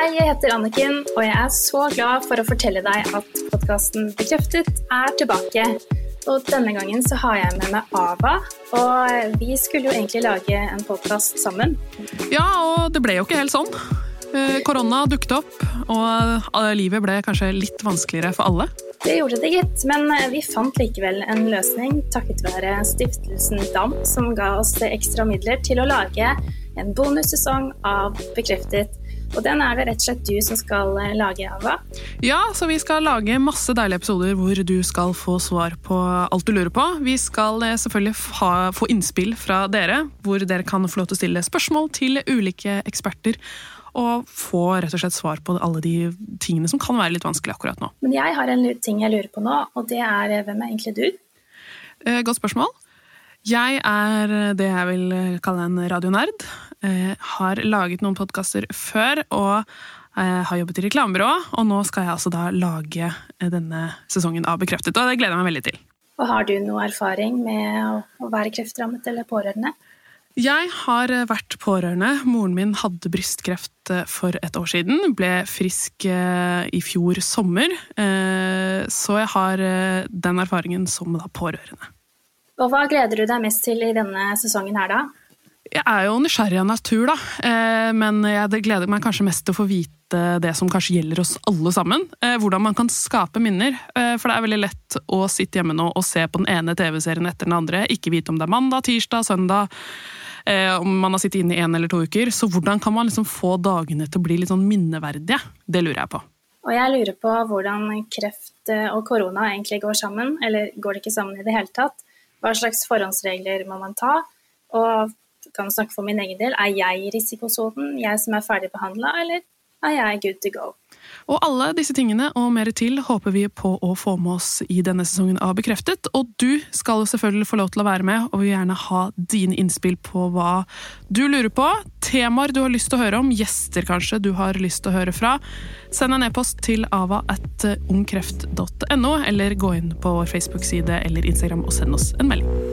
Hei, jeg heter Anniken, og jeg er så glad for å fortelle deg at podkasten Bekreftet er tilbake. Og denne gangen så har jeg med meg Ava, og vi skulle jo egentlig lage en podkast sammen. Ja, og det ble jo ikke helt sånn. Eh, korona dukket opp, og eh, livet ble kanskje litt vanskeligere for alle. Det gjorde det, gitt, men eh, vi fant likevel en løsning takket være stiftelsen DAM, som ga oss ekstra midler til å lage en bonussesong av Bekreftet. Og den er det rett og slett du som skal lage, Ava. Ja, så vi skal lage masse deilige episoder hvor du skal få svar på alt du lurer på. Vi skal selvfølgelig ha, få innspill fra dere, hvor dere kan få lov til å stille spørsmål til ulike eksperter og få rett og slett svar på alle de tingene som kan være litt vanskelig akkurat nå. Men jeg har en ting jeg lurer på nå, og det er hvem er egentlig du? Eh, godt spørsmål. Jeg er det jeg vil kalle en radionerd. Eh, har laget noen podkaster før og jeg har jobbet i reklamebyrå. Og nå skal jeg altså da lage denne sesongen av Bekreftet, og det gleder jeg meg veldig til. Og Har du noe erfaring med å være kreftrammet eller pårørende? Jeg har eh, vært pårørende. Moren min hadde brystkreft eh, for et år siden. Ble frisk eh, i fjor sommer. Så jeg har den erfaringen som pårørende. Og Hva gleder du deg mest til i denne sesongen her, da? Jeg er jo nysgjerrig av natur, da. Men jeg gleder meg kanskje mest til å få vite det som kanskje gjelder oss alle sammen. Hvordan man kan skape minner. For det er veldig lett å sitte hjemme nå og se på den ene TV-serien etter den andre. Ikke vite om det er mandag, tirsdag, søndag eh, om man har sittet inne i én eller to uker. Så hvordan kan man liksom få dagene til å bli litt sånn minneverdige? Det lurer jeg på. Og jeg lurer på hvordan kreft eh, og korona egentlig går sammen, eller går det ikke sammen i det hele tatt? Hva slags forhåndsregler må man ta? Og kan snakke for min egen del, er jeg i risikosonen, jeg som er ferdig behandla, eller er jeg good to go? Og alle disse tingene og mer til håper vi på å få med oss i denne sesongen av Bekreftet. Og du skal jo selvfølgelig få lov til å være med, og vi vil gjerne ha dine innspill på hva du lurer på. Temaer du har lyst til å høre om, gjester kanskje du har lyst til å høre fra. Send en e-post til ava at ungkreft.no, eller gå inn på vår Facebook-side eller Instagram og send oss en melding.